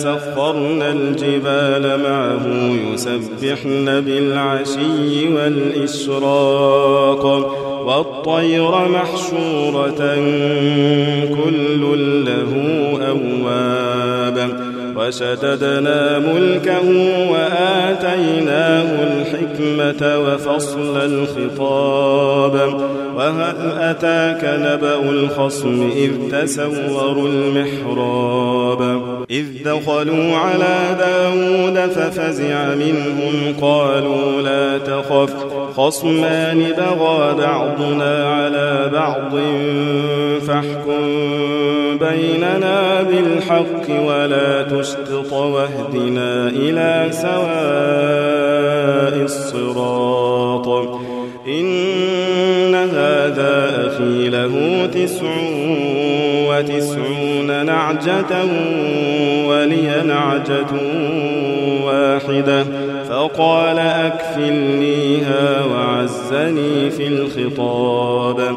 سخرنا الجبال معه يسبحن بالعشي والإشراق والطير محشورة كل له أواب وشددنا ملكه وآتيناه الحكمة وفصل الخطاب وهل أتاك نبأ الخصم إذ تسوروا المحراب إذ دخلوا على داود ففزع منهم قالوا لا تخف خصمان بغى بعضنا على بعض فاحكم بيننا بالحق ولا تشتط واهدنا إلى سواء الصراط. له تسع وتسعون نعجة ولي نعجة واحدة فقال أكفلنيها وعزني في الخطاب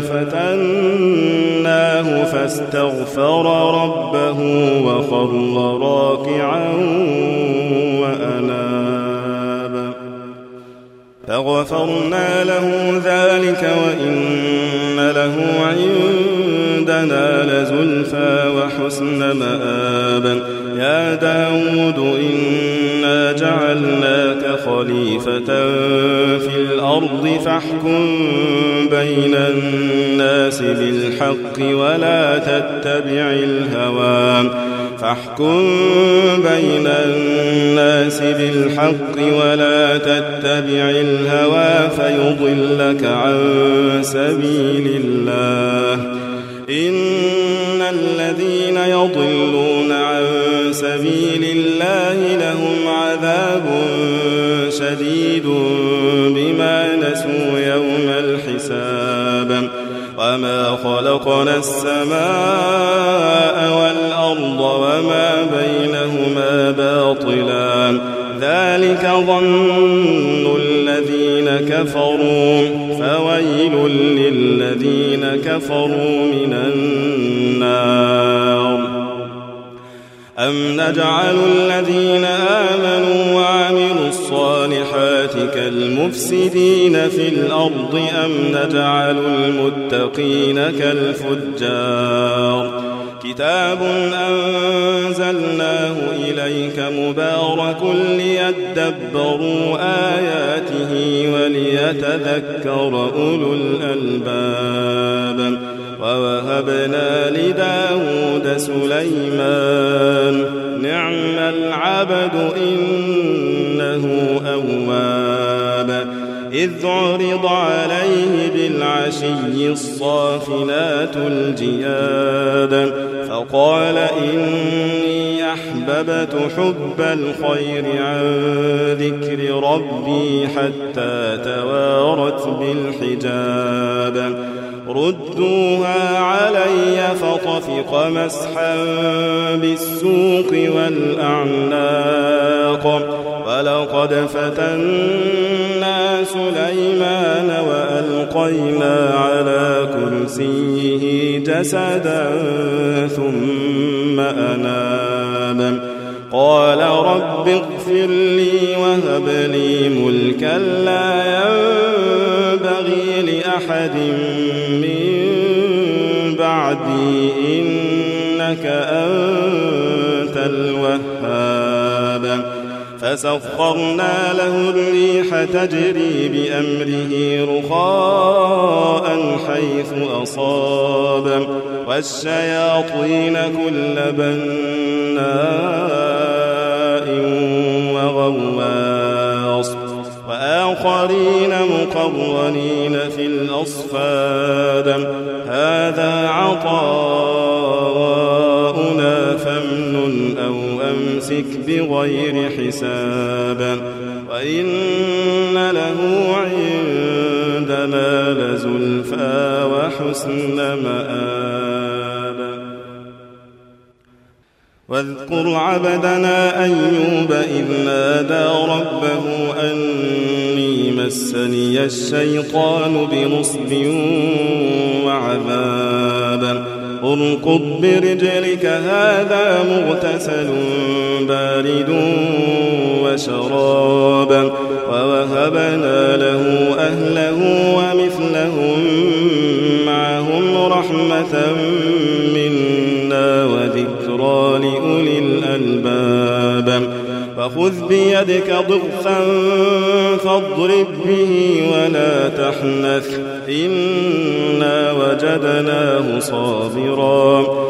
أنما فتناه فاستغفر ربه وخر راكعا وأناب. فغفرنا له ذلك وإن له عندنا لزلفى وحسن مآبا يا داود إنا جعلناك خليفة الأرض فاحكم بين الناس بالحق ولا تتبع الهوى. فاحكم بين الناس بالحق ولا تتبع الهوى فيضلك عن سبيل الله. إن الذين يضلون عن سبيل الله لهم عذاب شديد. نسوا يوم الحساب وما خلقنا السماء والأرض وما بينهما باطلا. ذلك ظن الذين كفروا. فويل للذين كفروا من النار. أم نجعل الذين آمنوا وعملوا الصالحات كالمفسدين في الأرض أم نجعل المتقين كالفجار؟ كتاب أنزلناه إليك مبارك ليدبروا آياته وليتذكر أولو الألباب. ووهبنا لداود سليمان نعم العبد إنه أواب. إذ عرض عليه بالعشي الصافنات الجياد فقال إني أحببت حب الخير عن ذكر ربي حتى توارت بالحجاب. ردوها علي فطفق مسحا بالسوق والأعناق ولقد فتنا سليمان وألقينا على كرسيه جسدا ثم أناب. قال رب اغفر لي وهب لي ملكا لا ينبغي لأحد من فسخرنا له الريح تجري بأمره رخاء حيث أصاب. والشياطين كل بناء وغواص. وآخرين مقرنين في الأصفاد. هذا عطاؤنا أمسك بغير حساب وإن له عندنا لزلفى وحسن مآب. واذكر عبدنا أيوب إذ نادى ربه أني مسني الشيطان بنصب وعذاب. اركض برجلك هذا مغتسل بارد وشراب ووهبنا له أهله ومثلهم معهم رحمة منا وذكرى لأولي الألباب. فخذ بيدك ضغثا فاضرب به ولا تحنث إنا وجدناه صابرا.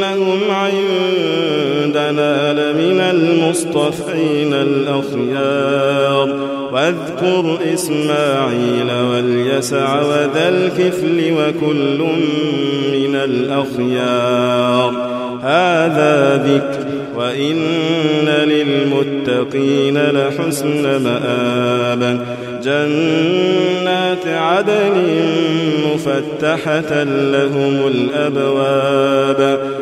عندنا لمن المصطفين الأخيار. واذكر إسماعيل واليسع وذا الكفل وكل من الأخيار. هذا ذكر وإن للمتقين لحسن مآب. جنات عدن مفتحة لهم الأبواب.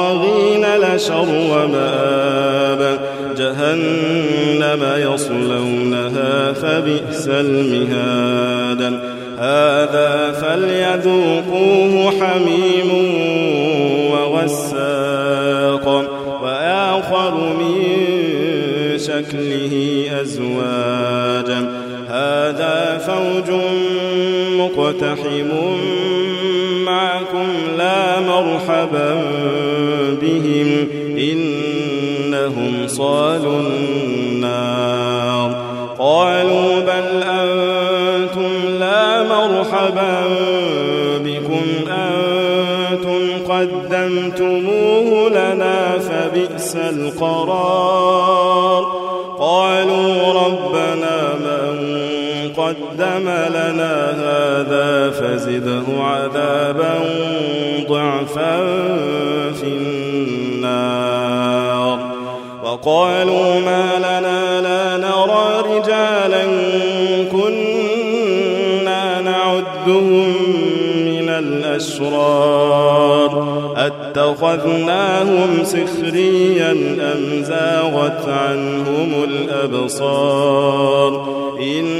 للطاغين لشر مآب جهنم يصلونها فبئس المهاد. هذا فليذوقوه حميم وغساق وآخر من شكله أزواج. هذا فوج مقتحم لا مرحبا بهم إنهم صالوا النار. قالوا بل أنتم لا مرحبا بكم أنتم قدمتموه لنا فبئس القرار. قدم لنا هذا فزده عذابا ضعفا في النار. وقالوا ما لنا لا نرى رجالا كنا نعدهم من الأشرار أتخذناهم سخريا أم زاغت عنهم الأبصار؟ إن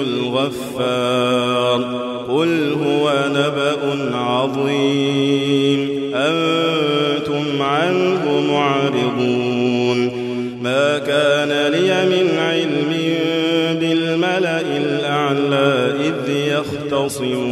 الغفار. قل هو نبأ عظيم. أنتم عنه معرضون. ما كان لي من علم بالملأ الأعلى إذ يختصمون.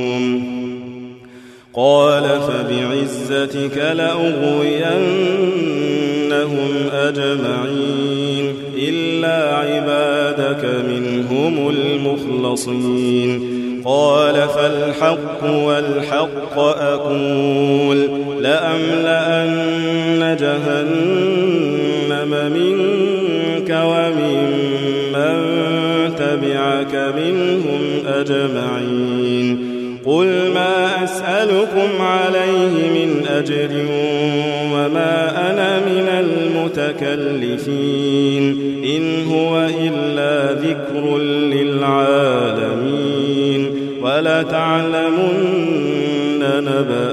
قال فبعزتك لأغوينهم أجمعين إلا عبادك منهم المخلصين قال فالحق والحق أقول لأملأن جهنم منك ومن من تبعك منهم أجمعين قل ما أسألكم عليه من أجر وما أنا من المتكلفين إن هو إلا ذكر للعالمين ولتعلمن نبأه